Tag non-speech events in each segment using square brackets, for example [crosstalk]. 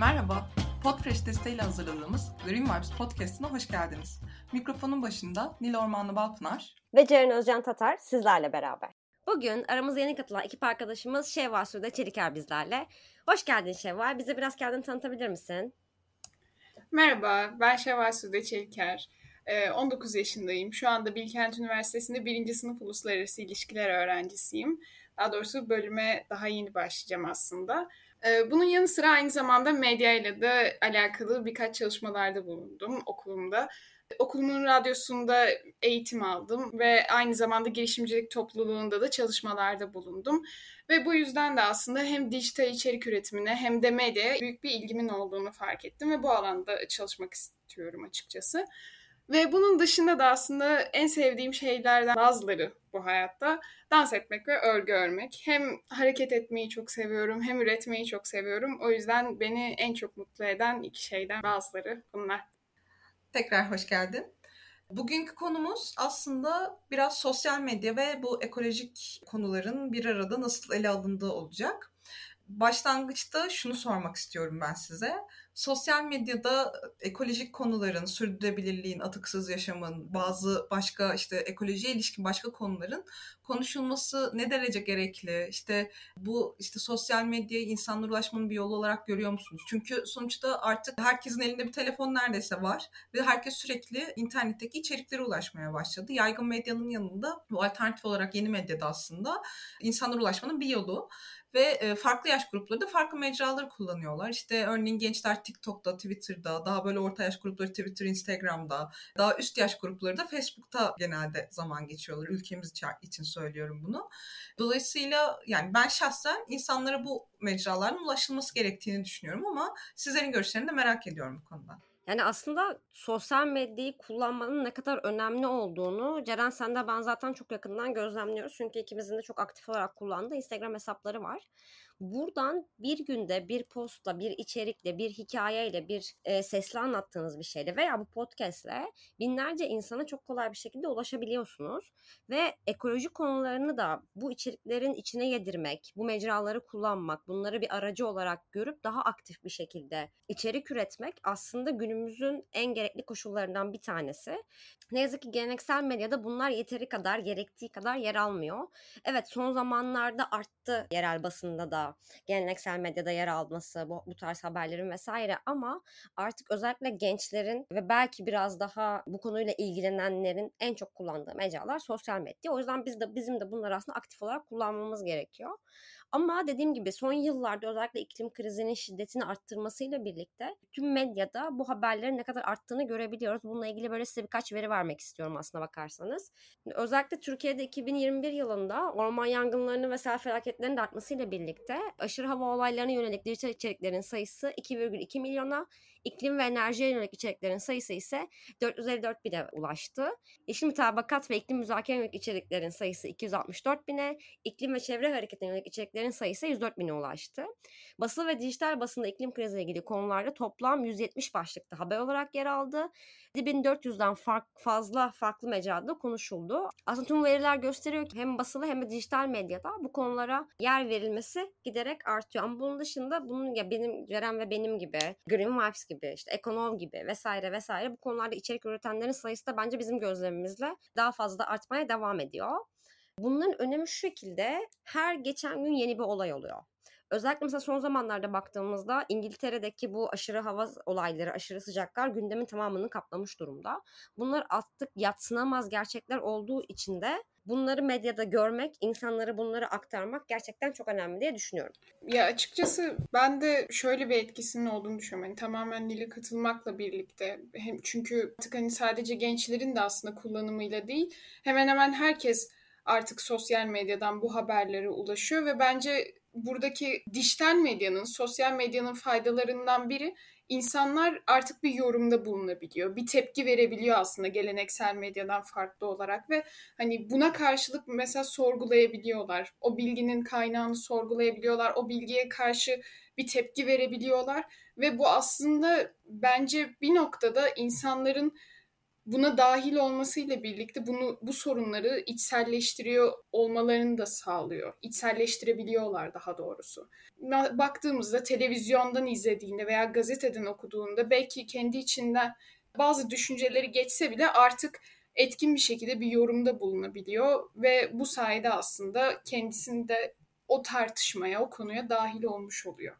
Merhaba, Podfresh desteğiyle hazırladığımız Green Vibes Podcast'ına hoş geldiniz. Mikrofonun başında Nil Ormanlı Balpınar ve Ceren Özcan Tatar sizlerle beraber. Bugün aramıza yeni katılan ekip arkadaşımız Şevval Sude Çeliker bizlerle. Hoş geldin Şevval. Bize biraz kendini tanıtabilir misin? Merhaba, ben Şevval Sude Çeliker. 19 ee, yaşındayım. Şu anda Bilkent Üniversitesi'nde birinci sınıf uluslararası ilişkiler öğrencisiyim. Daha doğrusu bölüme daha yeni başlayacağım aslında. Ee, bunun yanı sıra aynı zamanda medya ile de alakalı birkaç çalışmalarda bulundum okulumda. Okulumun radyosunda eğitim aldım ve aynı zamanda girişimcilik topluluğunda da çalışmalarda bulundum. Ve bu yüzden de aslında hem dijital içerik üretimine hem de medyaya büyük bir ilgimin olduğunu fark ettim ve bu alanda çalışmak istiyorum açıkçası. Ve bunun dışında da aslında en sevdiğim şeylerden bazıları bu hayatta dans etmek ve örgü örmek. Hem hareket etmeyi çok seviyorum hem üretmeyi çok seviyorum. O yüzden beni en çok mutlu eden iki şeyden bazıları bunlar. Tekrar hoş geldin. Bugünkü konumuz aslında biraz sosyal medya ve bu ekolojik konuların bir arada nasıl ele alındığı olacak. Başlangıçta şunu sormak istiyorum ben size sosyal medyada ekolojik konuların, sürdürülebilirliğin, atıksız yaşamın, bazı başka işte ekolojiye ilişkin başka konuların konuşulması ne derece gerekli? İşte bu işte sosyal medyayı insanlara ulaşmanın bir yolu olarak görüyor musunuz? Çünkü sonuçta artık herkesin elinde bir telefon neredeyse var ve herkes sürekli internetteki içeriklere ulaşmaya başladı. Yaygın medyanın yanında bu alternatif olarak yeni medyada aslında insanlara ulaşmanın bir yolu ve farklı yaş grupları da farklı mecraları kullanıyorlar. İşte örneğin gençler TikTok'ta, Twitter'da, daha böyle orta yaş grupları Twitter, Instagram'da, daha üst yaş grupları da Facebook'ta genelde zaman geçiyorlar. Ülkemiz için söylüyorum bunu. Dolayısıyla yani ben şahsen insanlara bu mecraların ulaşılması gerektiğini düşünüyorum ama sizlerin görüşlerini de merak ediyorum bu konuda. Yani aslında sosyal medyayı kullanmanın ne kadar önemli olduğunu Ceren sen de ben zaten çok yakından gözlemliyoruz. Çünkü ikimizin de çok aktif olarak kullandığı Instagram hesapları var. Buradan bir günde bir postla, bir içerikle, bir hikayeyle, bir e, sesle anlattığınız bir şeyle veya bu podcastle binlerce insana çok kolay bir şekilde ulaşabiliyorsunuz. Ve ekoloji konularını da bu içeriklerin içine yedirmek, bu mecraları kullanmak, bunları bir aracı olarak görüp daha aktif bir şekilde içerik üretmek aslında günümüzün en gerekli koşullarından bir tanesi. Ne yazık ki geleneksel medyada bunlar yeteri kadar, gerektiği kadar yer almıyor. Evet son zamanlarda arttı yerel basında da geleneksel medyada yer alması, bu, bu tarz haberlerin vesaire ama artık özellikle gençlerin ve belki biraz daha bu konuyla ilgilenenlerin en çok kullandığı mecralar sosyal medya. O yüzden biz de bizim de bunları aslında aktif olarak kullanmamız gerekiyor. Ama dediğim gibi son yıllarda özellikle iklim krizinin şiddetini arttırmasıyla birlikte tüm medyada bu haberlerin ne kadar arttığını görebiliyoruz. Bununla ilgili böyle size birkaç veri vermek istiyorum aslına bakarsanız. Özellikle Türkiye'de 2021 yılında orman yangınlarının ve sel felaketlerinin de artmasıyla birlikte aşırı hava olaylarına yönelik dijital içeriklerin sayısı 2,2 milyona, iklim ve enerjiye yönelik içeriklerin sayısı ise 454 bine ulaştı. Yeşil mutabakat ve iklim müzakere yönelik içeriklerin sayısı 264 bine, iklim ve çevre hareketine yönelik içeriklerin sayısı 104 bine ulaştı. Basılı ve dijital basında iklim kriziyle ilgili konularda toplam 170 başlıkta haber olarak yer aldı. 1400'den fark, fazla farklı mecrada konuşuldu. Aslında tüm veriler gösteriyor ki hem basılı hem de dijital medyada bu konulara yer verilmesi giderek artıyor. Ama bunun dışında bunun ya benim Ceren ve benim gibi, Green Vibes gibi, işte Ekonom gibi vesaire vesaire bu konularda içerik üretenlerin sayısı da bence bizim gözlemimizle daha fazla artmaya devam ediyor. Bunların önemi şu şekilde her geçen gün yeni bir olay oluyor. Özellikle mesela son zamanlarda baktığımızda İngiltere'deki bu aşırı hava olayları, aşırı sıcaklar gündemin tamamını kaplamış durumda. Bunlar artık yatsınamaz gerçekler olduğu için de bunları medyada görmek, insanlara bunları aktarmak gerçekten çok önemli diye düşünüyorum. Ya açıkçası ben de şöyle bir etkisinin olduğunu düşünüyorum. Hani tamamen dile katılmakla birlikte. Hem çünkü artık hani sadece gençlerin de aslında kullanımıyla değil, hemen hemen herkes artık sosyal medyadan bu haberlere ulaşıyor ve bence buradaki dijital medyanın, sosyal medyanın faydalarından biri insanlar artık bir yorumda bulunabiliyor. Bir tepki verebiliyor aslında geleneksel medyadan farklı olarak ve hani buna karşılık mesela sorgulayabiliyorlar. O bilginin kaynağını sorgulayabiliyorlar. O bilgiye karşı bir tepki verebiliyorlar ve bu aslında bence bir noktada insanların buna dahil olmasıyla birlikte bunu bu sorunları içselleştiriyor olmalarını da sağlıyor. İçselleştirebiliyorlar daha doğrusu. Baktığımızda televizyondan izlediğinde veya gazeteden okuduğunda belki kendi içinden bazı düşünceleri geçse bile artık etkin bir şekilde bir yorumda bulunabiliyor ve bu sayede aslında kendisinde o tartışmaya, o konuya dahil olmuş oluyor.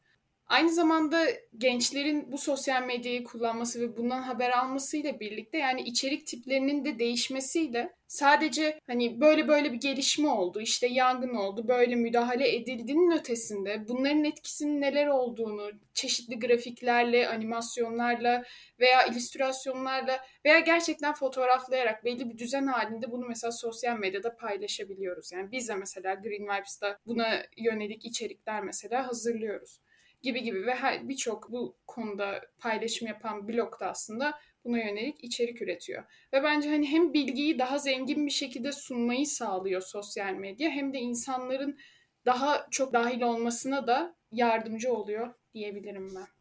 Aynı zamanda gençlerin bu sosyal medyayı kullanması ve bundan haber almasıyla birlikte yani içerik tiplerinin de değişmesiyle sadece hani böyle böyle bir gelişme oldu, işte yangın oldu, böyle müdahale edildiğinin ötesinde bunların etkisinin neler olduğunu çeşitli grafiklerle, animasyonlarla veya illüstrasyonlarla veya gerçekten fotoğraflayarak belli bir düzen halinde bunu mesela sosyal medyada paylaşabiliyoruz. Yani biz de mesela Green Vibes'ta buna yönelik içerikler mesela hazırlıyoruz gibi gibi ve her birçok bu konuda paylaşım yapan blog da aslında buna yönelik içerik üretiyor. Ve bence hani hem bilgiyi daha zengin bir şekilde sunmayı sağlıyor sosyal medya hem de insanların daha çok dahil olmasına da yardımcı oluyor diyebilirim ben.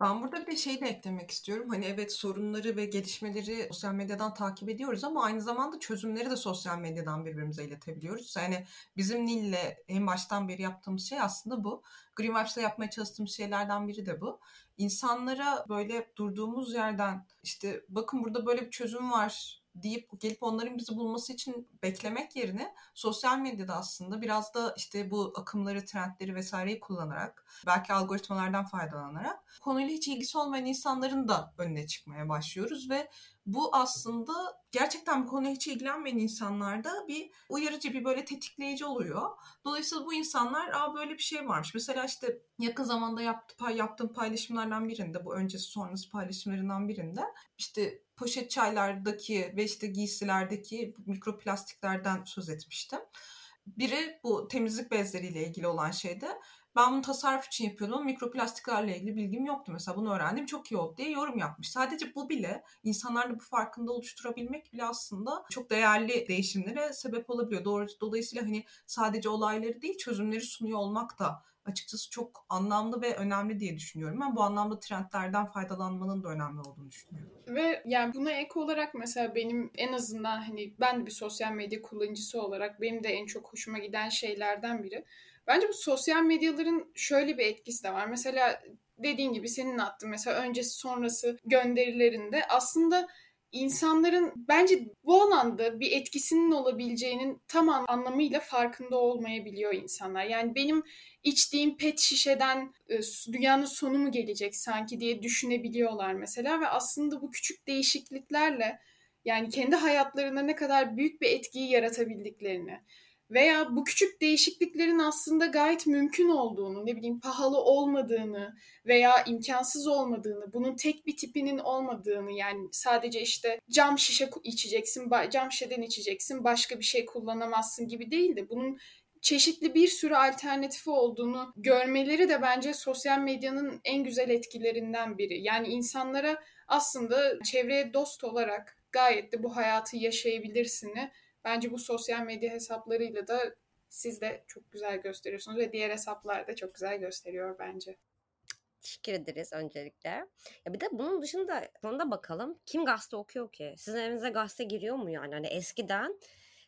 Ben burada bir de şey de eklemek istiyorum. Hani evet sorunları ve gelişmeleri sosyal medyadan takip ediyoruz ama aynı zamanda çözümleri de sosyal medyadan birbirimize iletebiliyoruz. Yani bizim Nil'le en baştan beri yaptığımız şey aslında bu. Green Vibes'la yapmaya çalıştığımız şeylerden biri de bu. İnsanlara böyle durduğumuz yerden işte bakın burada böyle bir çözüm var deyip gelip onların bizi bulması için beklemek yerine sosyal medyada aslında biraz da işte bu akımları, trendleri vesaireyi kullanarak belki algoritmalardan faydalanarak konuyla hiç ilgisi olmayan insanların da önüne çıkmaya başlıyoruz ve bu aslında gerçekten bu konuya hiç ilgilenmeyen insanlarda bir uyarıcı, bir böyle tetikleyici oluyor. Dolayısıyla bu insanlar Aa, böyle bir şey varmış. Mesela işte yakın zamanda yaptı, yaptığım paylaşımlardan birinde, bu öncesi sonrası paylaşımlarından birinde işte poşet çaylardaki ve işte giysilerdeki mikroplastiklerden söz etmiştim. Biri bu temizlik bezleriyle ilgili olan şeyde ben bunu tasarruf için yapıyordum mikroplastiklerle ilgili bilgim yoktu. Mesela bunu öğrendim çok iyi oldu diye yorum yapmış. Sadece bu bile insanlarla bu farkında oluşturabilmek bile aslında çok değerli değişimlere sebep olabiliyor. Doğru, dolayısıyla hani sadece olayları değil çözümleri sunuyor olmak da açıkçası çok anlamlı ve önemli diye düşünüyorum. Ben bu anlamda trendlerden faydalanmanın da önemli olduğunu düşünüyorum. Ve yani buna ek olarak mesela benim en azından hani ben de bir sosyal medya kullanıcısı olarak benim de en çok hoşuma giden şeylerden biri Bence bu sosyal medyaların şöyle bir etkisi de var. Mesela dediğin gibi senin attığın mesela öncesi sonrası gönderilerinde aslında insanların bence bu alanda bir etkisinin olabileceğinin tam anlamıyla farkında olmayabiliyor insanlar. Yani benim içtiğim pet şişeden e, dünyanın sonu mu gelecek sanki diye düşünebiliyorlar mesela ve aslında bu küçük değişikliklerle yani kendi hayatlarına ne kadar büyük bir etkiyi yaratabildiklerini veya bu küçük değişikliklerin aslında gayet mümkün olduğunu, ne bileyim pahalı olmadığını veya imkansız olmadığını, bunun tek bir tipinin olmadığını yani sadece işte cam şişe içeceksin, cam şişeden içeceksin, başka bir şey kullanamazsın gibi değil de bunun çeşitli bir sürü alternatifi olduğunu görmeleri de bence sosyal medyanın en güzel etkilerinden biri. Yani insanlara aslında çevreye dost olarak gayet de bu hayatı yaşayabilirsini Bence bu sosyal medya hesaplarıyla da siz de çok güzel gösteriyorsunuz ve diğer hesaplar da çok güzel gösteriyor bence. Teşekkür ederiz öncelikle. Ya bir de bunun dışında sonunda bakalım kim gazete okuyor ki? Sizin evinize gazete giriyor mu yani? Hani eskiden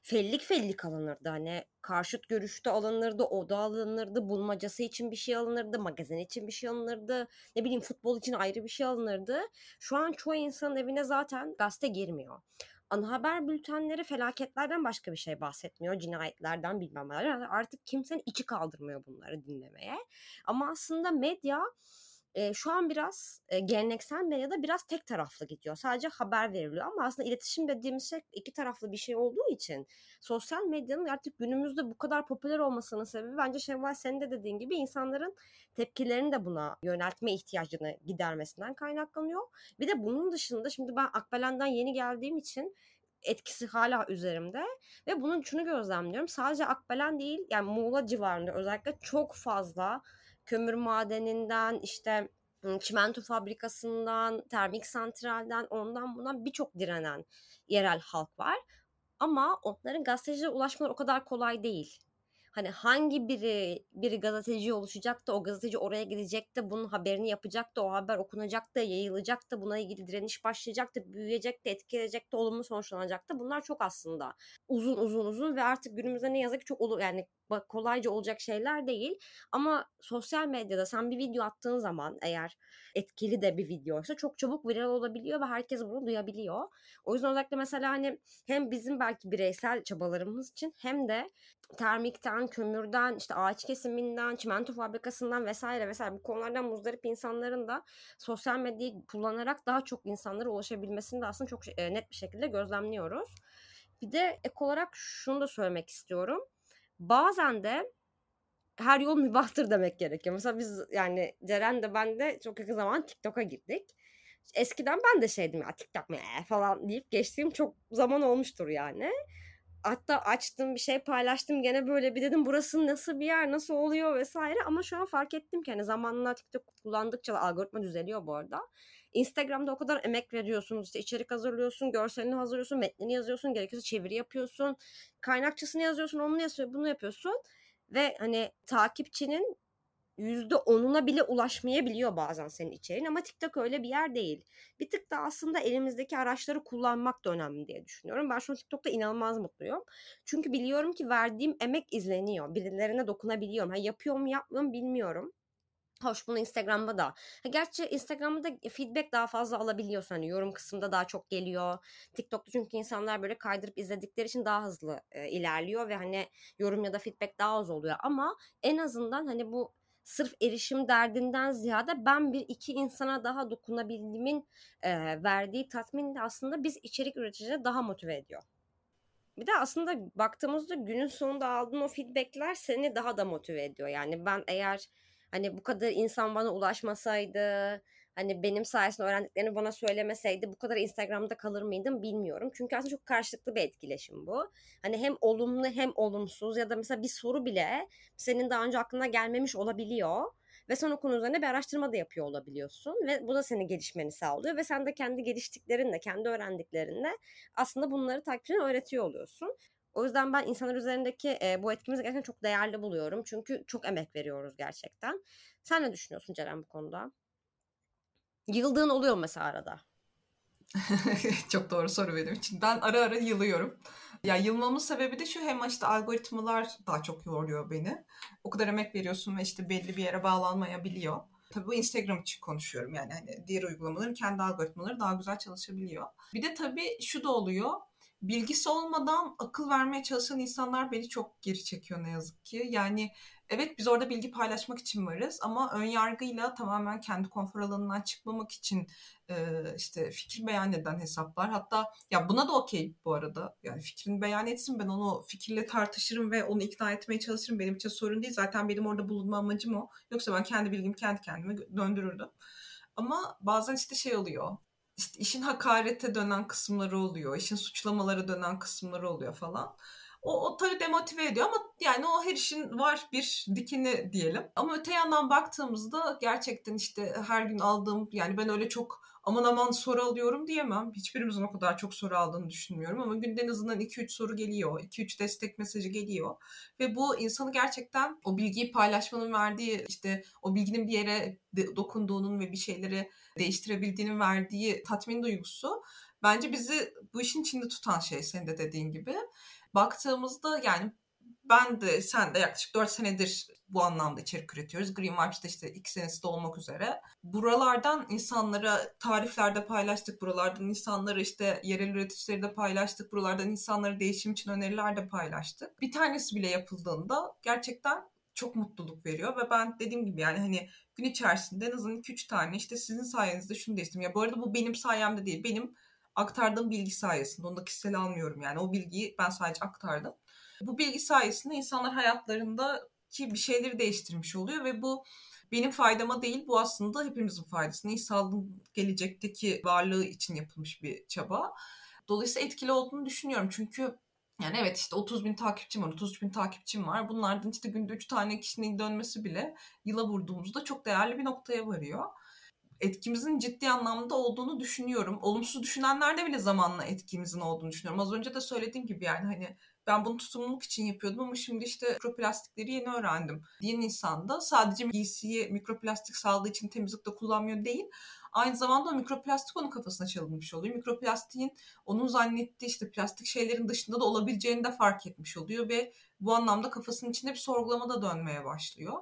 fellik fellik alınırdı. Hani karşıt görüşte alınırdı, oda alınırdı, bulmacası için bir şey alınırdı, magazin için bir şey alınırdı, ne bileyim futbol için ayrı bir şey alınırdı. Şu an çoğu insanın evine zaten gazete girmiyor ana haber bültenleri felaketlerden başka bir şey bahsetmiyor. Cinayetlerden bilmem neler. Artık kimsenin içi kaldırmıyor bunları dinlemeye. Ama aslında medya e, şu an biraz e, geleneksel medyada biraz tek taraflı gidiyor. Sadece haber veriliyor ama aslında iletişim dediğimiz şey iki taraflı bir şey olduğu için sosyal medyanın artık günümüzde bu kadar popüler olmasının sebebi bence Şevval senin de dediğin gibi insanların tepkilerini de buna yöneltme ihtiyacını gidermesinden kaynaklanıyor. Bir de bunun dışında şimdi ben Akbelen'den yeni geldiğim için etkisi hala üzerimde ve bunun şunu gözlemliyorum. Sadece Akbelen değil yani Muğla civarında özellikle çok fazla kömür madeninden işte çimento fabrikasından, termik santralden, ondan bundan birçok direnen yerel halk var. Ama onların gazetecilere ulaşmaları o kadar kolay değil. Hani hangi biri biri gazeteci oluşacak da o gazeteci oraya gidecek de bunun haberini yapacak da o haber okunacak da yayılacak da buna ilgili direniş başlayacak da büyüyecek de etkileyecek de olumlu sonuçlanacak da bunlar çok aslında uzun uzun uzun ve artık günümüzde ne yazık ki çok olur yani kolayca olacak şeyler değil. Ama sosyal medyada sen bir video attığın zaman eğer etkili de bir videoysa çok çabuk viral olabiliyor ve herkes bunu duyabiliyor. O yüzden özellikle mesela hani hem bizim belki bireysel çabalarımız için hem de termikten, kömürden, işte ağaç kesiminden, çimento fabrikasından vesaire vesaire bu konulardan muzdarip insanların da sosyal medyayı kullanarak daha çok insanlara ulaşabilmesini de aslında çok net bir şekilde gözlemliyoruz. Bir de ek olarak şunu da söylemek istiyorum bazen de her yol mübahtır demek gerekiyor. Mesela biz yani Ceren de ben de çok yakın zaman TikTok'a girdik. Eskiden ben de şeydim ya TikTok mu falan deyip geçtiğim çok zaman olmuştur yani. Hatta açtım bir şey paylaştım gene böyle bir dedim burası nasıl bir yer nasıl oluyor vesaire ama şu an fark ettim ki hani zamanla TikTok kullandıkça algoritma düzeliyor bu arada. Instagram'da o kadar emek veriyorsunuz. İşte içerik hazırlıyorsun, görselini hazırlıyorsun, metnini yazıyorsun, gerekirse çeviri yapıyorsun, kaynakçasını yazıyorsun, onu yazıyorsun, bunu yapıyorsun ve hani takipçinin yüzde onuna bile ulaşmayabiliyor bazen senin içeriğin ama TikTok öyle bir yer değil. Bir tık da aslında elimizdeki araçları kullanmak da önemli diye düşünüyorum. Ben şu an TikTok'ta inanılmaz mutluyum. Çünkü biliyorum ki verdiğim emek izleniyor. Birilerine dokunabiliyorum. Ha, yapıyor mu yapmıyor mu bilmiyorum. Hoş bunu Instagram'da da. Ha, gerçi Instagram'da da feedback daha fazla alabiliyorsun. Hani yorum kısmında daha çok geliyor. TikTok'ta çünkü insanlar böyle kaydırıp izledikleri için daha hızlı e, ilerliyor ve hani yorum ya da feedback daha az oluyor. Ama en azından hani bu sırf erişim derdinden ziyade ben bir iki insana daha dokunabildiğimin e, verdiği tatmin de aslında biz içerik üreticileri daha motive ediyor. Bir de aslında baktığımızda günün sonunda aldığın o feedbackler seni daha da motive ediyor. Yani ben eğer Hani bu kadar insan bana ulaşmasaydı, hani benim sayesinde öğrendiklerini bana söylemeseydi bu kadar Instagram'da kalır mıydım bilmiyorum. Çünkü aslında çok karşılıklı bir etkileşim bu. Hani hem olumlu hem olumsuz ya da mesela bir soru bile senin daha önce aklına gelmemiş olabiliyor. Ve sen o konu üzerine bir araştırma da yapıyor olabiliyorsun. Ve bu da senin gelişmeni sağlıyor. Ve sen de kendi geliştiklerinle, kendi öğrendiklerinle aslında bunları takipçine öğretiyor oluyorsun. O yüzden ben insanlar üzerindeki e, bu etkimizi gerçekten çok değerli buluyorum. Çünkü çok emek veriyoruz gerçekten. Sen ne düşünüyorsun Ceren bu konuda? Yıldığın oluyor mesela arada. [laughs] çok doğru soru benim için. Ben ara ara yılıyorum. Ya yılmamın sebebi de şu hem işte algoritmalar daha çok yoruyor beni. O kadar emek veriyorsun ve işte belli bir yere bağlanmayabiliyor. Tabii bu Instagram için konuşuyorum yani hani diğer uygulamaların kendi algoritmaları daha güzel çalışabiliyor. Bir de tabii şu da oluyor bilgisi olmadan akıl vermeye çalışan insanlar beni çok geri çekiyor ne yazık ki. Yani evet biz orada bilgi paylaşmak için varız ama ön yargıyla tamamen kendi konfor alanından çıkmamak için e, işte fikir beyan eden hesaplar. Hatta ya buna da okey bu arada. Yani fikrini beyan etsin ben onu fikirle tartışırım ve onu ikna etmeye çalışırım. Benim için sorun değil. Zaten benim orada bulunma amacım o. Yoksa ben kendi bilgimi kendi kendime döndürürdüm. Ama bazen işte şey oluyor işte işin hakarete dönen kısımları oluyor, işin suçlamalara dönen kısımları oluyor falan. O, o tabii demotive ediyor ama yani o her işin var bir dikini diyelim. Ama öte yandan baktığımızda gerçekten işte her gün aldığım yani ben öyle çok aman aman soru alıyorum diyemem. Hiçbirimizin o kadar çok soru aldığını düşünmüyorum ama günde en azından 2-3 soru geliyor. 2-3 destek mesajı geliyor. Ve bu insanı gerçekten o bilgiyi paylaşmanın verdiği işte o bilginin bir yere dokunduğunun ve bir şeyleri değiştirebildiğinin verdiği tatmin duygusu bence bizi bu işin içinde tutan şey senin de dediğin gibi. Baktığımızda yani ben de sen de yaklaşık 4 senedir bu anlamda içerik üretiyoruz. Green Vibes'de işte iki senesi de olmak üzere. Buralardan insanlara tariflerde paylaştık. Buralardan insanları işte yerel üreticileri de paylaştık. Buralardan insanlara değişim için öneriler de paylaştık. Bir tanesi bile yapıldığında gerçekten çok mutluluk veriyor ve ben dediğim gibi yani hani gün içerisinde en azından 2-3 tane işte sizin sayenizde şunu değiştim. Ya bu arada bu benim sayemde değil. Benim aktardığım bilgi sayesinde. Onu da kişisel almıyorum yani. O bilgiyi ben sadece aktardım. Bu bilgi sayesinde insanlar hayatlarında ki bir şeyleri değiştirmiş oluyor ve bu benim faydama değil bu aslında hepimizin faydasına. İnsanlığın gelecekteki varlığı için yapılmış bir çaba. Dolayısıyla etkili olduğunu düşünüyorum. Çünkü yani evet işte 30 bin takipçim var, 33 bin takipçim var. Bunlardan işte günde 3 tane kişinin dönmesi bile yıla vurduğumuzda çok değerli bir noktaya varıyor. Etkimizin ciddi anlamda olduğunu düşünüyorum. Olumsuz düşünenlerde bile zamanla etkimizin olduğunu düşünüyorum. Az önce de söylediğim gibi yani hani ben bunu tutumluluk için yapıyordum ama şimdi işte mikroplastikleri yeni öğrendim. Diyen insan da sadece giysiyi mikroplastik sağladığı için temizlikte kullanmıyor değil. Aynı zamanda o mikroplastik onun kafasına çalınmış oluyor. Mikroplastiğin onun zannettiği işte plastik şeylerin dışında da olabileceğini de fark etmiş oluyor ve bu anlamda kafasının içinde bir sorgulama da dönmeye başlıyor.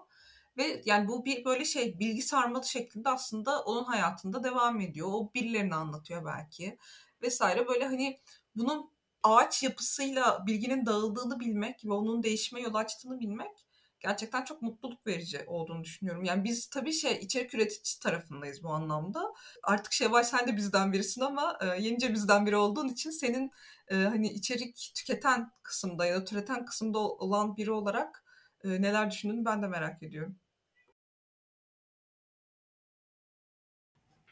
Ve yani bu bir böyle şey bilgi sarmalı şeklinde aslında onun hayatında devam ediyor. O birilerini anlatıyor belki vesaire. Böyle hani bunun ağaç yapısıyla bilginin dağıldığını bilmek ve onun değişime yol açtığını bilmek gerçekten çok mutluluk verici olduğunu düşünüyorum. Yani biz tabii şey içerik üretici tarafındayız bu anlamda. Artık Şevval sen de bizden birisin ama e, yenice bizden biri olduğun için senin e, hani içerik tüketen kısımda ya da türeten kısımda olan biri olarak e, neler düşündüğünü ben de merak ediyorum.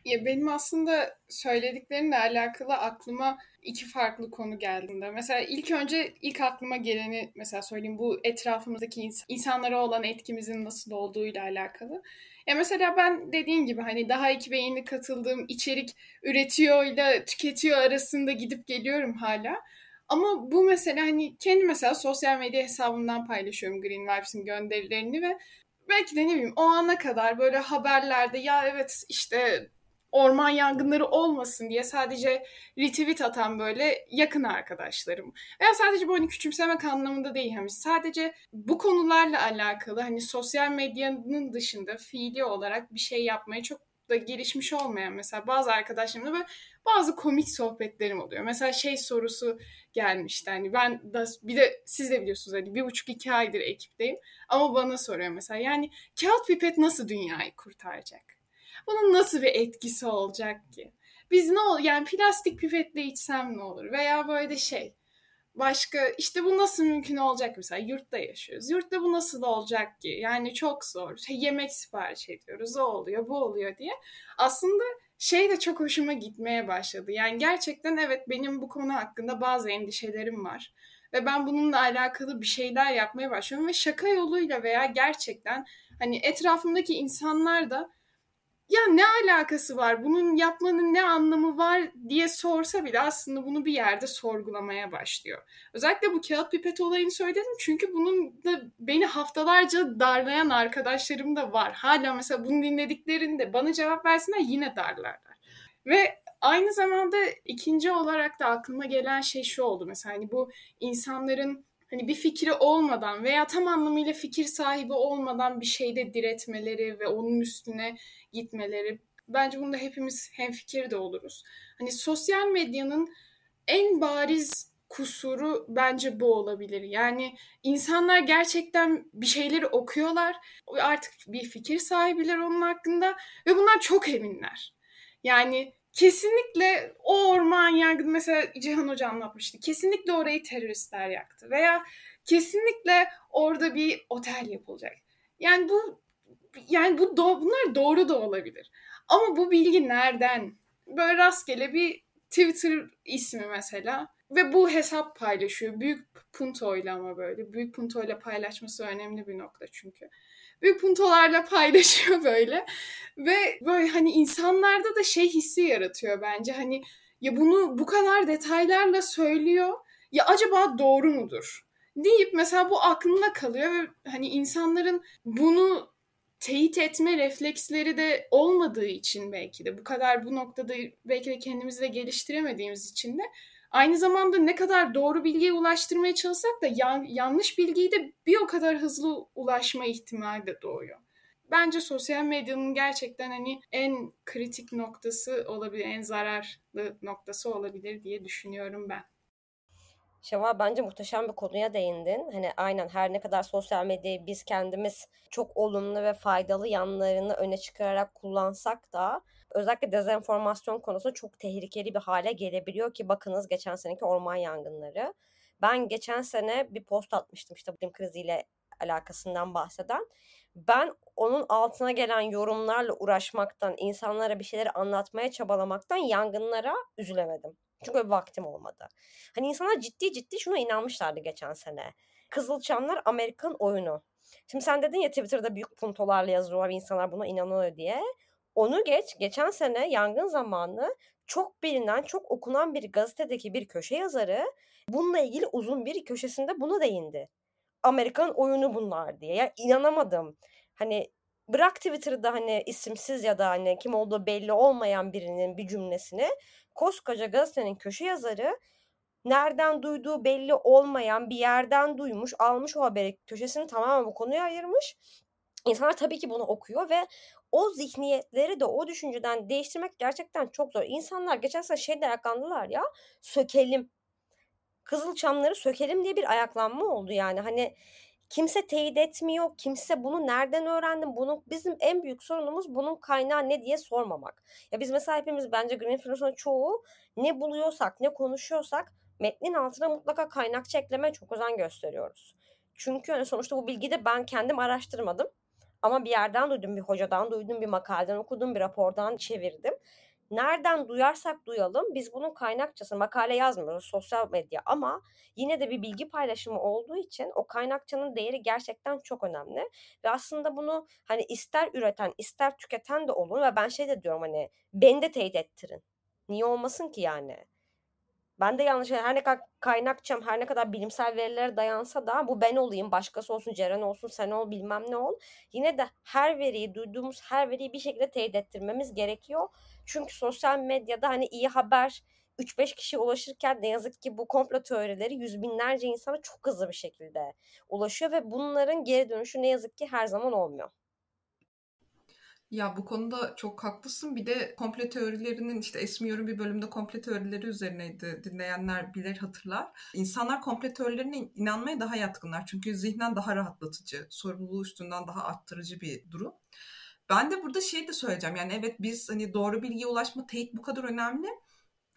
Ya benim aslında söylediklerinle alakalı aklıma iki farklı konu geldiğinde. Mesela ilk önce ilk aklıma geleni mesela söyleyeyim bu etrafımızdaki ins- insanlara olan etkimizin nasıl olduğuyla alakalı. Ya mesela ben dediğin gibi hani daha iki ve yeni katıldığım içerik üretiyor ile tüketiyor arasında gidip geliyorum hala. Ama bu mesela hani kendi mesela sosyal medya hesabımdan paylaşıyorum Green Vibes'in gönderilerini ve belki de ne bileyim o ana kadar böyle haberlerde ya evet işte orman yangınları olmasın diye sadece retweet atan böyle yakın arkadaşlarım. Veya sadece bu hani küçümsemek anlamında değil. Hani sadece bu konularla alakalı hani sosyal medyanın dışında fiili olarak bir şey yapmaya çok da gelişmiş olmayan mesela bazı arkadaşlarımla böyle bazı komik sohbetlerim oluyor. Mesela şey sorusu gelmişti hani ben da bir de siz de biliyorsunuz hani bir buçuk iki aydır ekipteyim ama bana soruyor mesela yani kağıt pipet nasıl dünyayı kurtaracak? Bunun nasıl bir etkisi olacak ki? Biz ne ol yani plastik pipetle içsem ne olur? Veya böyle şey başka işte bu nasıl mümkün olacak mesela yurtta yaşıyoruz. Yurtta bu nasıl olacak ki? Yani çok zor. Yemek sipariş ediyoruz. O oluyor, bu oluyor diye. Aslında şey de çok hoşuma gitmeye başladı. Yani gerçekten evet benim bu konu hakkında bazı endişelerim var. Ve ben bununla alakalı bir şeyler yapmaya başlıyorum ve şaka yoluyla veya gerçekten hani etrafımdaki insanlar da ya ne alakası var bunun yapmanın ne anlamı var diye sorsa bile aslında bunu bir yerde sorgulamaya başlıyor. Özellikle bu kağıt pipet olayını söyledim çünkü bunun da beni haftalarca darlayan arkadaşlarım da var. Hala mesela bunu dinlediklerinde bana cevap versinler yine darlarlar. Ve aynı zamanda ikinci olarak da aklıma gelen şey şu oldu mesela hani bu insanların hani bir fikri olmadan veya tam anlamıyla fikir sahibi olmadan bir şeyde diretmeleri ve onun üstüne gitmeleri. Bence bunda hepimiz hemfikir de oluruz. Hani sosyal medyanın en bariz kusuru bence bu olabilir. Yani insanlar gerçekten bir şeyleri okuyorlar. Artık bir fikir sahibiler onun hakkında ve bunlar çok eminler. Yani kesinlikle o orman yangını mesela Cihan Hoca anlatmıştı. Kesinlikle orayı teröristler yaktı veya kesinlikle orada bir otel yapılacak. Yani bu yani bu do- bunlar doğru da olabilir. Ama bu bilgi nereden? Böyle rastgele bir Twitter ismi mesela ve bu hesap paylaşıyor. Büyük puntoyla ama böyle. Büyük puntoyla paylaşması önemli bir nokta çünkü. Büyük puntolarla paylaşıyor böyle. Ve böyle hani insanlarda da şey hissi yaratıyor bence. Hani ya bunu bu kadar detaylarla söylüyor. Ya acaba doğru mudur? deyip mesela bu aklında kalıyor ve hani insanların bunu teyit etme refleksleri de olmadığı için belki de bu kadar bu noktada belki de kendimizi de geliştiremediğimiz için de aynı zamanda ne kadar doğru bilgiye ulaştırmaya çalışsak da yan, yanlış bilgiyi de bir o kadar hızlı ulaşma ihtimali de doğuyor. Bence sosyal medyanın gerçekten hani en kritik noktası olabilir, en zararlı noktası olabilir diye düşünüyorum ben. Şevval bence muhteşem bir konuya değindin. Hani aynen her ne kadar sosyal medyayı biz kendimiz çok olumlu ve faydalı yanlarını öne çıkararak kullansak da özellikle dezenformasyon konusu çok tehlikeli bir hale gelebiliyor ki bakınız geçen seneki orman yangınları. Ben geçen sene bir post atmıştım işte iklim kriziyle alakasından bahseden. Ben onun altına gelen yorumlarla uğraşmaktan, insanlara bir şeyleri anlatmaya çabalamaktan yangınlara üzülemedim. Çünkü öyle vaktim olmadı. Hani insanlar ciddi ciddi şuna inanmışlardı geçen sene. Kızılçamlar Amerikan oyunu. Şimdi sen dedin ya Twitter'da büyük puntolarla yazıyorlar insanlar buna inanıyor diye. Onu geç, geçen sene yangın zamanı çok bilinen, çok okunan bir gazetedeki bir köşe yazarı bununla ilgili uzun bir köşesinde buna değindi. Amerikan oyunu bunlar diye. Ya inanamadım. Hani bırak Twitter'da hani isimsiz ya da hani kim olduğu belli olmayan birinin bir cümlesini koskoca gazetenin köşe yazarı nereden duyduğu belli olmayan bir yerden duymuş, almış o haberi köşesini tamamen bu konuya ayırmış. İnsanlar tabii ki bunu okuyor ve o zihniyetleri de o düşünceden değiştirmek gerçekten çok zor. İnsanlar geçen sene şeyde ayaklandılar ya sökelim. Kızılçamları sökelim diye bir ayaklanma oldu yani. Hani kimse teyit etmiyor. Kimse bunu nereden öğrendim? Bunu bizim en büyük sorunumuz bunun kaynağı ne diye sormamak. Ya biz mesela hepimiz bence Green çoğu ne buluyorsak, ne konuşuyorsak metnin altına mutlaka kaynakçı eklemeye çok özen gösteriyoruz. Çünkü hani sonuçta bu bilgiyi de ben kendim araştırmadım. Ama bir yerden duydum, bir hocadan duydum, bir makaleden okudum, bir rapordan çevirdim. Nereden duyarsak duyalım biz bunun kaynakçası makale yazmıyoruz sosyal medya ama yine de bir bilgi paylaşımı olduğu için o kaynakçanın değeri gerçekten çok önemli ve aslında bunu hani ister üreten ister tüketen de olur ve ben şey de diyorum hani beni de teyit ettirin. Niye olmasın ki yani? Ben de yanlış her ne kadar kaynakçam her ne kadar bilimsel verilere dayansa da bu ben olayım başkası olsun Ceren olsun sen ol bilmem ne ol. Yine de her veriyi duyduğumuz her veriyi bir şekilde teyit ettirmemiz gerekiyor. Çünkü sosyal medyada hani iyi haber 3-5 kişi ulaşırken ne yazık ki bu komplo teorileri yüz binlerce insana çok hızlı bir şekilde ulaşıyor ve bunların geri dönüşü ne yazık ki her zaman olmuyor. Ya bu konuda çok haklısın. Bir de komple teorilerinin işte Esmiyor'un bir bölümde komple teorileri üzerineydi. Dinleyenler bilir hatırlar. İnsanlar komple teorilerine inanmaya daha yatkınlar. Çünkü zihnen daha rahatlatıcı, sorumluluğu üstünden daha arttırıcı bir durum. Ben de burada şey de söyleyeceğim. Yani evet biz hani doğru bilgiye ulaşma teyit bu kadar önemli.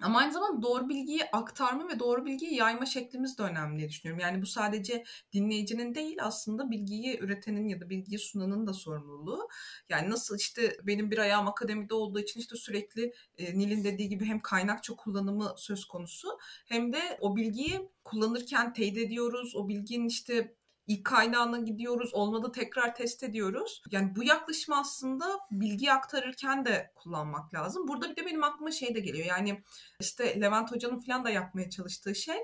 Ama aynı zamanda doğru bilgiyi aktarma ve doğru bilgiyi yayma şeklimiz de önemli diye düşünüyorum. Yani bu sadece dinleyicinin değil aslında bilgiyi üretenin ya da bilgiyi sunanın da sorumluluğu. Yani nasıl işte benim bir ayağım akademide olduğu için işte sürekli e, Nil'in dediği gibi hem kaynakça kullanımı söz konusu hem de o bilgiyi kullanırken teyit ediyoruz. O bilginin işte ilk kaynağına gidiyoruz. Olmadı tekrar test ediyoruz. Yani bu yaklaşımı aslında bilgi aktarırken de kullanmak lazım. Burada bir de benim aklıma şey de geliyor. Yani işte Levent Hoca'nın falan da yapmaya çalıştığı şey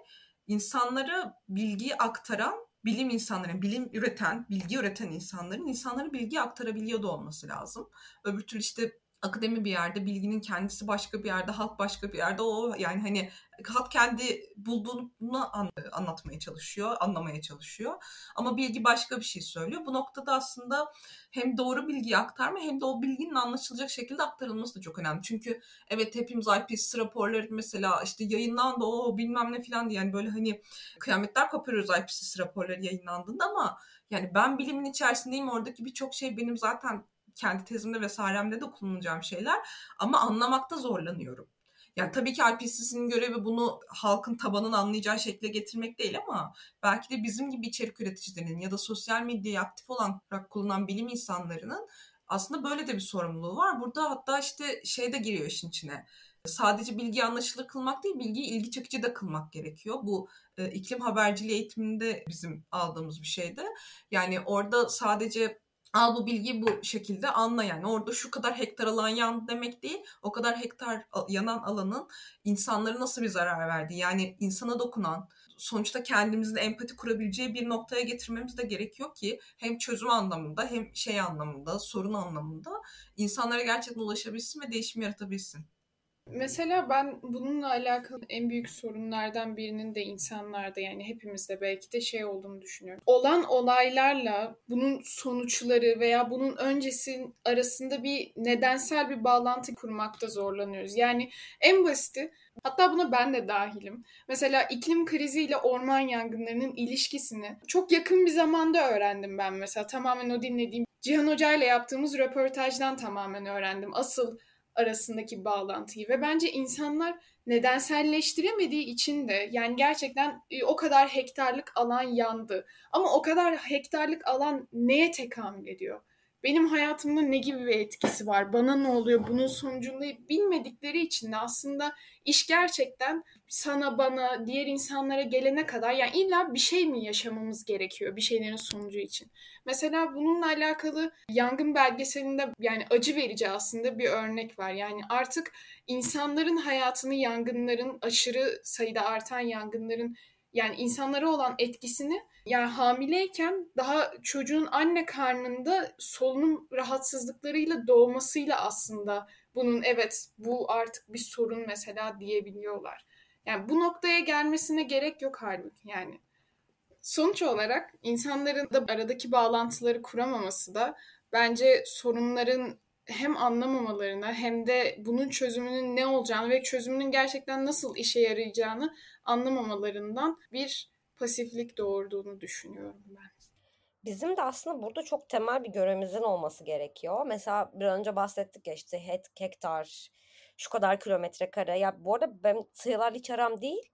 insanlara bilgiyi aktaran bilim insanları, bilim üreten, bilgi üreten insanların insanlara bilgi aktarabiliyor da olması lazım. Öbür türlü işte akademi bir yerde, bilginin kendisi başka bir yerde, halk başka bir yerde. O yani hani halk kendi bulduğunu anlatmaya çalışıyor, anlamaya çalışıyor. Ama bilgi başka bir şey söylüyor. Bu noktada aslında hem doğru bilgiyi aktarma hem de o bilginin anlaşılacak şekilde aktarılması da çok önemli. Çünkü evet hepimiz IPCC raporları mesela işte yayınlandı o bilmem ne falan diye yani böyle hani kıyametler koparıyoruz IPCC raporları yayınlandığında ama yani ben bilimin içerisindeyim oradaki birçok şey benim zaten kendi tezimde vesairemde de kullanacağım şeyler ama anlamakta zorlanıyorum. Yani tabii ki IPCC'nin görevi bunu halkın tabanını anlayacağı şekle getirmek değil ama belki de bizim gibi içerik üreticilerinin ya da sosyal medyayı aktif olarak kullanan bilim insanlarının aslında böyle de bir sorumluluğu var. Burada hatta işte şey de giriyor işin içine. Sadece bilgi anlaşılır kılmak değil, bilgiyi ilgi çekici de kılmak gerekiyor. Bu e, iklim haberciliği eğitiminde bizim aldığımız bir şeydi. Yani orada sadece al bu bilgiyi bu şekilde anla yani. Orada şu kadar hektar alan yandı demek değil. O kadar hektar yanan alanın insanlara nasıl bir zarar verdi? Yani insana dokunan, sonuçta kendimizde empati kurabileceği bir noktaya getirmemiz de gerekiyor ki hem çözüm anlamında hem şey anlamında, sorun anlamında insanlara gerçekten ulaşabilsin ve değişim yaratabilsin. Mesela ben bununla alakalı en büyük sorunlardan birinin de insanlarda yani hepimizde belki de şey olduğunu düşünüyorum. Olan olaylarla bunun sonuçları veya bunun öncesi arasında bir nedensel bir bağlantı kurmakta zorlanıyoruz. Yani en basiti Hatta buna ben de dahilim. Mesela iklim kriziyle orman yangınlarının ilişkisini çok yakın bir zamanda öğrendim ben mesela. Tamamen o dinlediğim Cihan Hoca ile yaptığımız röportajdan tamamen öğrendim. Asıl arasındaki bağlantıyı ve bence insanlar nedenselleştiremediği için de yani gerçekten e, o kadar hektarlık alan yandı. Ama o kadar hektarlık alan neye tekamül ediyor? Benim hayatımda ne gibi bir etkisi var, bana ne oluyor, bunun sonucunda bilmedikleri için de aslında iş gerçekten sana, bana, diğer insanlara gelene kadar yani illa bir şey mi yaşamamız gerekiyor bir şeylerin sonucu için. Mesela bununla alakalı yangın belgeselinde yani acı verici aslında bir örnek var. Yani artık insanların hayatını yangınların aşırı sayıda artan yangınların yani insanlara olan etkisini yani hamileyken daha çocuğun anne karnında solunum rahatsızlıklarıyla doğmasıyla aslında bunun evet bu artık bir sorun mesela diyebiliyorlar. Yani bu noktaya gelmesine gerek yok halbuki yani. Sonuç olarak insanların da aradaki bağlantıları kuramaması da bence sorunların hem anlamamalarına hem de bunun çözümünün ne olacağını ve çözümünün gerçekten nasıl işe yarayacağını anlamamalarından bir pasiflik doğurduğunu düşünüyorum ben. Bizim de aslında burada çok temel bir görevimizin olması gerekiyor. Mesela bir önce bahsettik ya işte hektar, şu kadar kilometre kare. Ya bu arada ben sayılar hiç aram değil.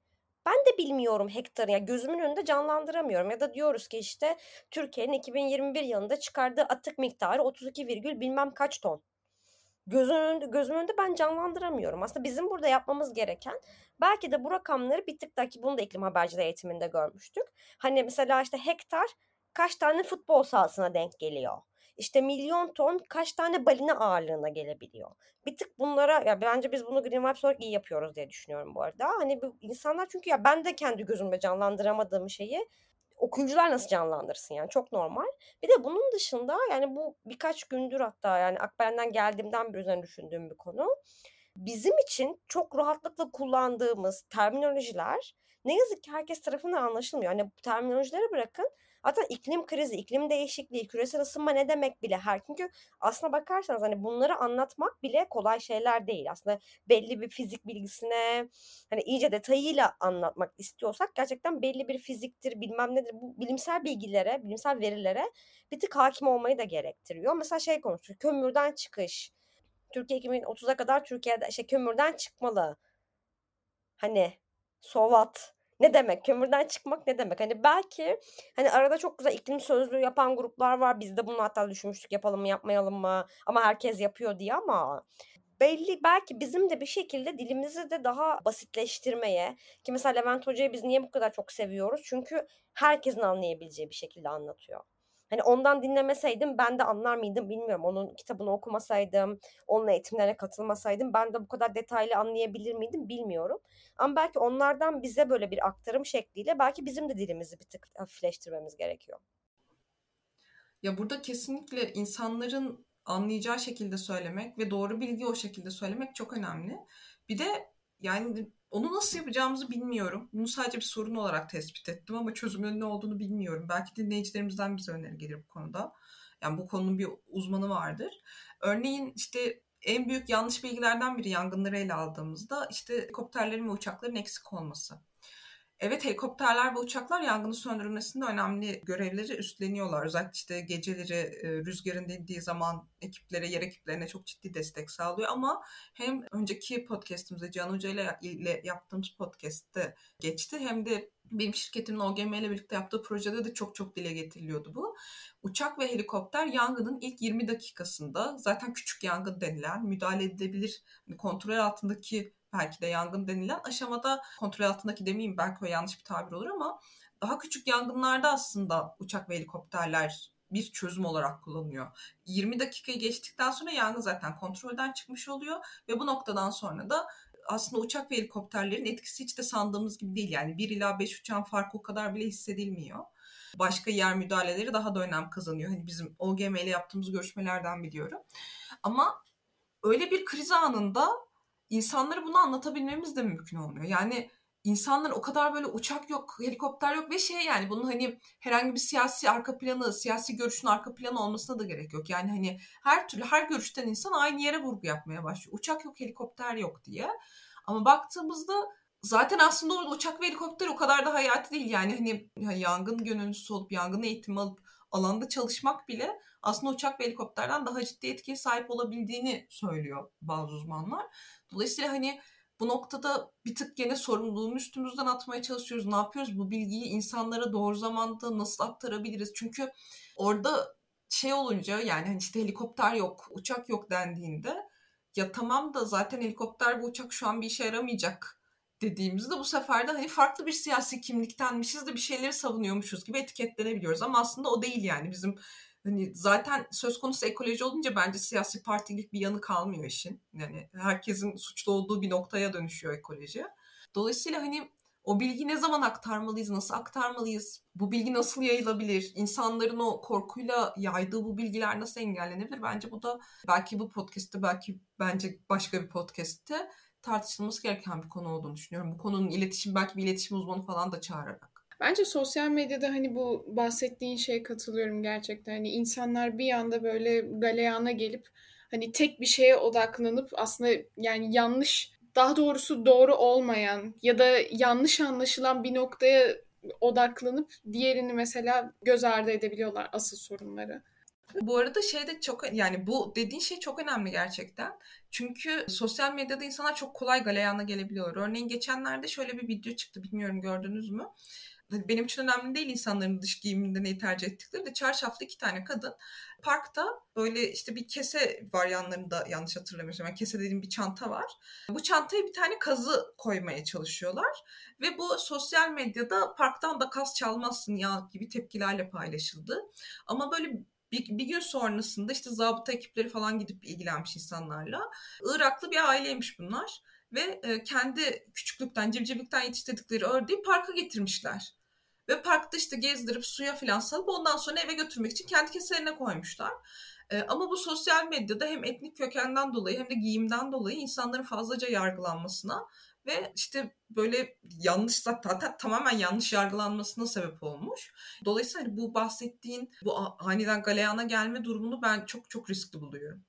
Ben de bilmiyorum hektarı. Ya gözümün önünde canlandıramıyorum. Ya da diyoruz ki işte Türkiye'nin 2021 yılında çıkardığı atık miktarı 32, bilmem kaç ton. Gözümün önünde, gözümün önünde ben canlandıramıyorum. Aslında bizim burada yapmamız gereken belki de bu rakamları bir tık daha ki bunu da iklim haberciliği eğitiminde görmüştük. Hani mesela işte hektar kaç tane futbol sahasına denk geliyor. İşte milyon ton kaç tane balina ağırlığına gelebiliyor. Bir tık bunlara ya bence biz bunu Green Vibes olarak iyi yapıyoruz diye düşünüyorum bu arada. Hani bu insanlar çünkü ya ben de kendi gözümde canlandıramadığım şeyi okuyucular nasıl canlandırsın yani çok normal. Bir de bunun dışında yani bu birkaç gündür hatta yani Akberen'den geldiğimden bir üzerine düşündüğüm bir konu. Bizim için çok rahatlıkla kullandığımız terminolojiler ne yazık ki herkes tarafından anlaşılmıyor. Yani terminolojileri bırakın Hatta iklim krizi, iklim değişikliği, küresel ısınma ne demek bile her çünkü aslına bakarsanız hani bunları anlatmak bile kolay şeyler değil. Aslında belli bir fizik bilgisine hani iyice detayıyla anlatmak istiyorsak gerçekten belli bir fiziktir, bilmem nedir bu bilimsel bilgilere, bilimsel verilere bir tık hakim olmayı da gerektiriyor. Mesela şey konuşuyor, kömürden çıkış. Türkiye 2030'a kadar Türkiye'de şey kömürden çıkmalı. Hani sovat ne demek? Kömürden çıkmak ne demek? Hani belki hani arada çok güzel iklim sözlüğü yapan gruplar var. Biz de bunu hatta düşünmüştük yapalım mı yapmayalım mı? Ama herkes yapıyor diye ama belli belki bizim de bir şekilde dilimizi de daha basitleştirmeye ki mesela Levent Hoca'yı biz niye bu kadar çok seviyoruz? Çünkü herkesin anlayabileceği bir şekilde anlatıyor. Hani ondan dinlemeseydim ben de anlar mıydım bilmiyorum. Onun kitabını okumasaydım, onun eğitimlerine katılmasaydım ben de bu kadar detaylı anlayabilir miydim bilmiyorum. Ama belki onlardan bize böyle bir aktarım şekliyle belki bizim de dilimizi bir tık hafifleştirmemiz gerekiyor. Ya burada kesinlikle insanların anlayacağı şekilde söylemek ve doğru bilgi o şekilde söylemek çok önemli. Bir de yani onu nasıl yapacağımızı bilmiyorum. Bunu sadece bir sorun olarak tespit ettim ama çözümünün ne olduğunu bilmiyorum. Belki dinleyicilerimizden bize öneri gelir bu konuda. Yani bu konunun bir uzmanı vardır. Örneğin işte en büyük yanlış bilgilerden biri yangınları ele aldığımızda işte helikopterlerin ve uçakların eksik olması. Evet helikopterler ve uçaklar yangının söndürülmesinde önemli görevleri üstleniyorlar. Özellikle işte geceleri e, rüzgarın dindiği zaman ekiplere, yer ekiplerine çok ciddi destek sağlıyor. Ama hem önceki podcastimizde Can Hoca ile, ile yaptığımız podcast'te geçti hem de benim şirketimin OGM ile birlikte yaptığı projede de çok çok dile getiriliyordu bu. Uçak ve helikopter yangının ilk 20 dakikasında zaten küçük yangın denilen müdahale edilebilir kontrol altındaki belki de yangın denilen aşamada kontrol altındaki demeyeyim belki o yanlış bir tabir olur ama daha küçük yangınlarda aslında uçak ve helikopterler bir çözüm olarak kullanılıyor. 20 dakikayı geçtikten sonra yangın zaten kontrolden çıkmış oluyor ve bu noktadan sonra da aslında uçak ve helikopterlerin etkisi hiç de sandığımız gibi değil. Yani 1 ila 5 uçağın farkı o kadar bile hissedilmiyor. Başka yer müdahaleleri daha da önem kazanıyor. Hani bizim OGM ile yaptığımız görüşmelerden biliyorum. Ama öyle bir kriz anında insanlara bunu anlatabilmemiz de mümkün olmuyor. Yani insanlar o kadar böyle uçak yok, helikopter yok ve şey yani bunun hani herhangi bir siyasi arka planı, siyasi görüşün arka planı olmasına da gerek yok. Yani hani her türlü her görüşten insan aynı yere vurgu yapmaya başlıyor. Uçak yok, helikopter yok diye. Ama baktığımızda zaten aslında uçak ve helikopter o kadar da hayati değil. Yani hani, hani yangın gönüllüsü olup yangın eğitimi alıp alanda çalışmak bile aslında uçak ve helikopterden daha ciddi etkiye sahip olabildiğini söylüyor bazı uzmanlar. Dolayısıyla hani bu noktada bir tık gene sorumluluğunu üstümüzden atmaya çalışıyoruz. Ne yapıyoruz? Bu bilgiyi insanlara doğru zamanda nasıl aktarabiliriz? Çünkü orada şey olunca yani hani işte helikopter yok, uçak yok dendiğinde ya tamam da zaten helikopter ve uçak şu an bir işe yaramayacak dediğimizde bu sefer de hani farklı bir siyasi kimliktenmişiz de bir şeyleri savunuyormuşuz gibi etiketlenebiliyoruz. Ama aslında o değil yani bizim hani zaten söz konusu ekoloji olunca bence siyasi partilik bir yanı kalmıyor işin. Yani herkesin suçlu olduğu bir noktaya dönüşüyor ekoloji. Dolayısıyla hani o bilgi ne zaman aktarmalıyız, nasıl aktarmalıyız, bu bilgi nasıl yayılabilir, insanların o korkuyla yaydığı bu bilgiler nasıl engellenebilir? Bence bu da belki bu podcast'te, belki bence başka bir podcast'te tartışılması gereken bir konu olduğunu düşünüyorum. Bu konunun iletişim, belki bir iletişim uzmanı falan da çağırarak. Bence sosyal medyada hani bu bahsettiğin şeye katılıyorum gerçekten. Hani insanlar bir anda böyle galeyana gelip hani tek bir şeye odaklanıp aslında yani yanlış daha doğrusu doğru olmayan ya da yanlış anlaşılan bir noktaya odaklanıp diğerini mesela göz ardı edebiliyorlar asıl sorunları. Bu arada şey de çok yani bu dediğin şey çok önemli gerçekten. Çünkü sosyal medyada insanlar çok kolay galeyana gelebiliyor. Örneğin geçenlerde şöyle bir video çıktı bilmiyorum gördünüz mü? Hani benim için önemli değil insanların dış giyiminde neyi tercih ettikleri de çarşaflı iki tane kadın parkta böyle işte bir kese var yanlarında yanlış hatırlamıyorsam yani kese dediğim bir çanta var. Bu çantaya bir tane kazı koymaya çalışıyorlar ve bu sosyal medyada parktan da kaz çalmazsın ya gibi tepkilerle paylaşıldı. Ama böyle bir, bir gün sonrasında işte zabıta ekipleri falan gidip ilgilenmiş insanlarla. Iraklı bir aileymiş bunlar ve e, kendi küçüklükten, civcivlikten yetiştirdikleri ördeği parka getirmişler. Ve parkta işte gezdirip suya filan salıp ondan sonra eve götürmek için kendi keselerine koymuşlar. E, ama bu sosyal medyada hem etnik kökenden dolayı hem de giyimden dolayı insanların fazlaca yargılanmasına ve işte böyle yanlış zaten tamamen yanlış yargılanmasına sebep olmuş. Dolayısıyla hani bu bahsettiğin bu aniden galeyana gelme durumunu ben çok çok riskli buluyorum.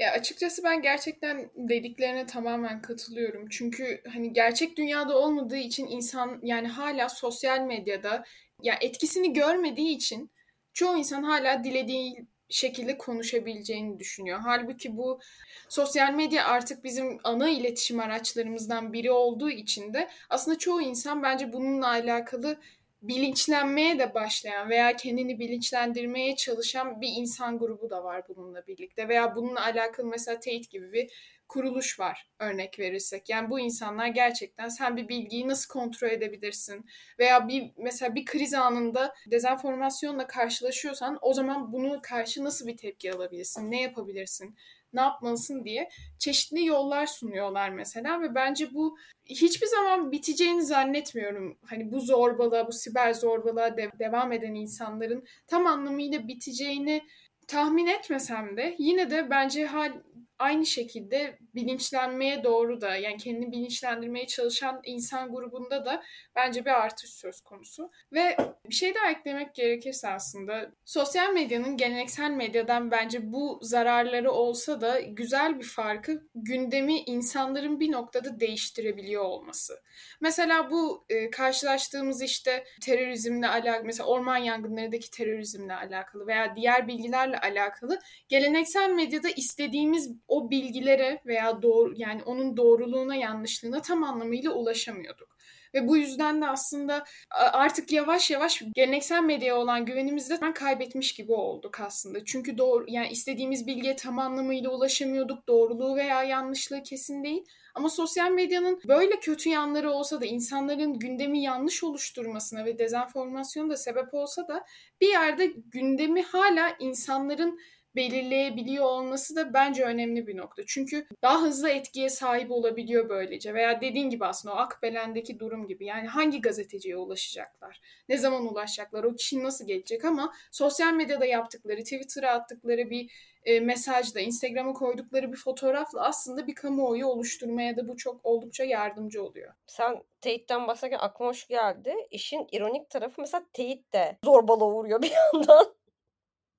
Ya açıkçası ben gerçekten dediklerine tamamen katılıyorum. Çünkü hani gerçek dünyada olmadığı için insan yani hala sosyal medyada ya etkisini görmediği için çoğu insan hala dilediği şekilde konuşabileceğini düşünüyor. Halbuki bu sosyal medya artık bizim ana iletişim araçlarımızdan biri olduğu için de aslında çoğu insan bence bununla alakalı bilinçlenmeye de başlayan veya kendini bilinçlendirmeye çalışan bir insan grubu da var bununla birlikte. Veya bununla alakalı mesela teyit gibi bir kuruluş var örnek verirsek. Yani bu insanlar gerçekten sen bir bilgiyi nasıl kontrol edebilirsin veya bir mesela bir kriz anında dezenformasyonla karşılaşıyorsan o zaman bunu karşı nasıl bir tepki alabilirsin? Ne yapabilirsin? Ne yapmalısın diye çeşitli yollar sunuyorlar mesela ve bence bu hiçbir zaman biteceğini zannetmiyorum. Hani bu zorbalığa, bu siber zorbalığa de- devam eden insanların tam anlamıyla biteceğini tahmin etmesem de yine de bence hal, aynı şekilde bilinçlenmeye doğru da yani kendini bilinçlendirmeye çalışan insan grubunda da bence bir artış söz konusu. Ve bir şey daha eklemek gerekirse aslında sosyal medyanın geleneksel medyadan bence bu zararları olsa da güzel bir farkı gündemi insanların bir noktada değiştirebiliyor olması. Mesela bu e, karşılaştığımız işte terörizmle alakalı mesela orman yangınlarındaki terörizmle alakalı veya diğer bilgilerle alakalı geleneksel medyada istediğimiz o bilgilere veya doğru yani onun doğruluğuna yanlışlığına tam anlamıyla ulaşamıyorduk. Ve bu yüzden de aslında artık yavaş yavaş geleneksel medyaya olan güvenimizi de kaybetmiş gibi olduk aslında. Çünkü doğru yani istediğimiz bilgiye tam anlamıyla ulaşamıyorduk. Doğruluğu veya yanlışlığı kesin değil. Ama sosyal medyanın böyle kötü yanları olsa da insanların gündemi yanlış oluşturmasına ve dezenformasyona da sebep olsa da bir yerde gündemi hala insanların belirleyebiliyor olması da bence önemli bir nokta. Çünkü daha hızlı etkiye sahip olabiliyor böylece. Veya dediğin gibi aslında o Akbelen'deki durum gibi. Yani hangi gazeteciye ulaşacaklar? Ne zaman ulaşacaklar? O kişi nasıl gelecek? Ama sosyal medyada yaptıkları, Twitter'a attıkları bir e, mesajla, Instagram'a koydukları bir fotoğrafla aslında bir kamuoyu oluşturmaya da bu çok oldukça yardımcı oluyor. Sen teyitten bahsederken aklıma şu geldi. İşin ironik tarafı mesela teyit de zorbalığa uğruyor bir [laughs] yandan.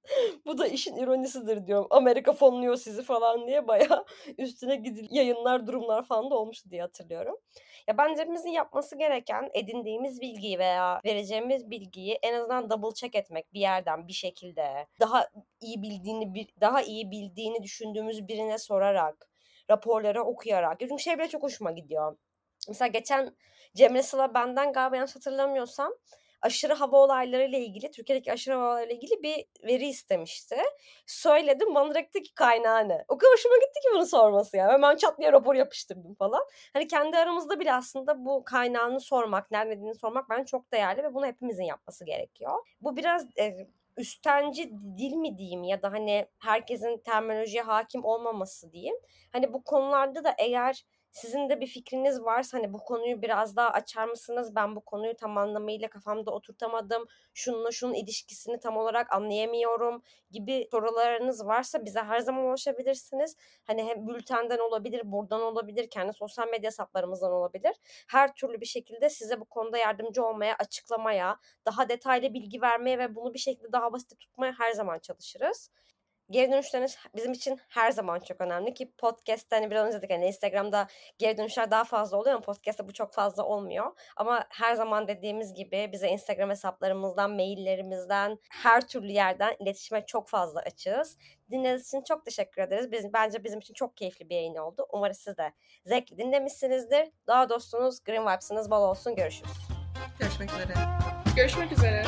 [laughs] Bu da işin ironisidir diyorum. Amerika fonluyor sizi falan diye baya [laughs] üstüne gidil yayınlar, durumlar falan da olmuştu diye hatırlıyorum. Ya bence yapması gereken edindiğimiz bilgiyi veya vereceğimiz bilgiyi en azından double check etmek bir yerden bir şekilde daha iyi bildiğini daha iyi bildiğini düşündüğümüz birine sorarak raporları okuyarak. Çünkü şey bile çok hoşuma gidiyor. Mesela geçen Cemre Sıla benden galiba yanlış hatırlamıyorsam aşırı hava olaylarıyla ilgili, Türkiye'deki aşırı hava olaylarıyla ilgili bir veri istemişti. Söyledim bana direkt ki kaynağı ne? O kadar hoşuma gitti ki bunu sorması ya. Hemen çat diye rapor yapıştırdım falan. Hani kendi aramızda bile aslında bu kaynağını sormak, nerede sormak ben çok değerli ve bunu hepimizin yapması gerekiyor. Bu biraz e, üstenci dil mi diyeyim ya da hani herkesin terminolojiye hakim olmaması diyeyim. Hani bu konularda da eğer sizin de bir fikriniz varsa hani bu konuyu biraz daha açar mısınız? Ben bu konuyu tam anlamıyla kafamda oturtamadım. Şununla şunun ilişkisini tam olarak anlayamıyorum gibi sorularınız varsa bize her zaman ulaşabilirsiniz. Hani hem bültenden olabilir, buradan olabilir, kendi sosyal medya hesaplarımızdan olabilir. Her türlü bir şekilde size bu konuda yardımcı olmaya, açıklamaya, daha detaylı bilgi vermeye ve bunu bir şekilde daha basit tutmaya her zaman çalışırız geri dönüşleriniz bizim için her zaman çok önemli ki podcast'te hani biraz önce dedik hani Instagram'da geri dönüşler daha fazla oluyor ama podcast'te bu çok fazla olmuyor. Ama her zaman dediğimiz gibi bize Instagram hesaplarımızdan, maillerimizden, her türlü yerden iletişime çok fazla açığız. Dinlediğiniz için çok teşekkür ederiz. Biz, bence bizim için çok keyifli bir yayın oldu. Umarım siz de zevkli dinlemişsinizdir. Daha dostunuz, Green Vibes'ınız bol olsun. Görüşürüz. Görüşmek üzere. Görüşmek üzere.